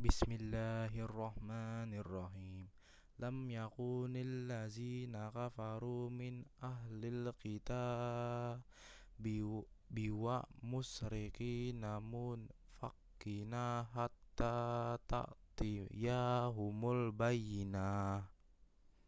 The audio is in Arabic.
بسم الله الرحمن الرحيم لم يكن الذين كفروا من أهل الكتاب من فقنا حتى تأتيهم البينة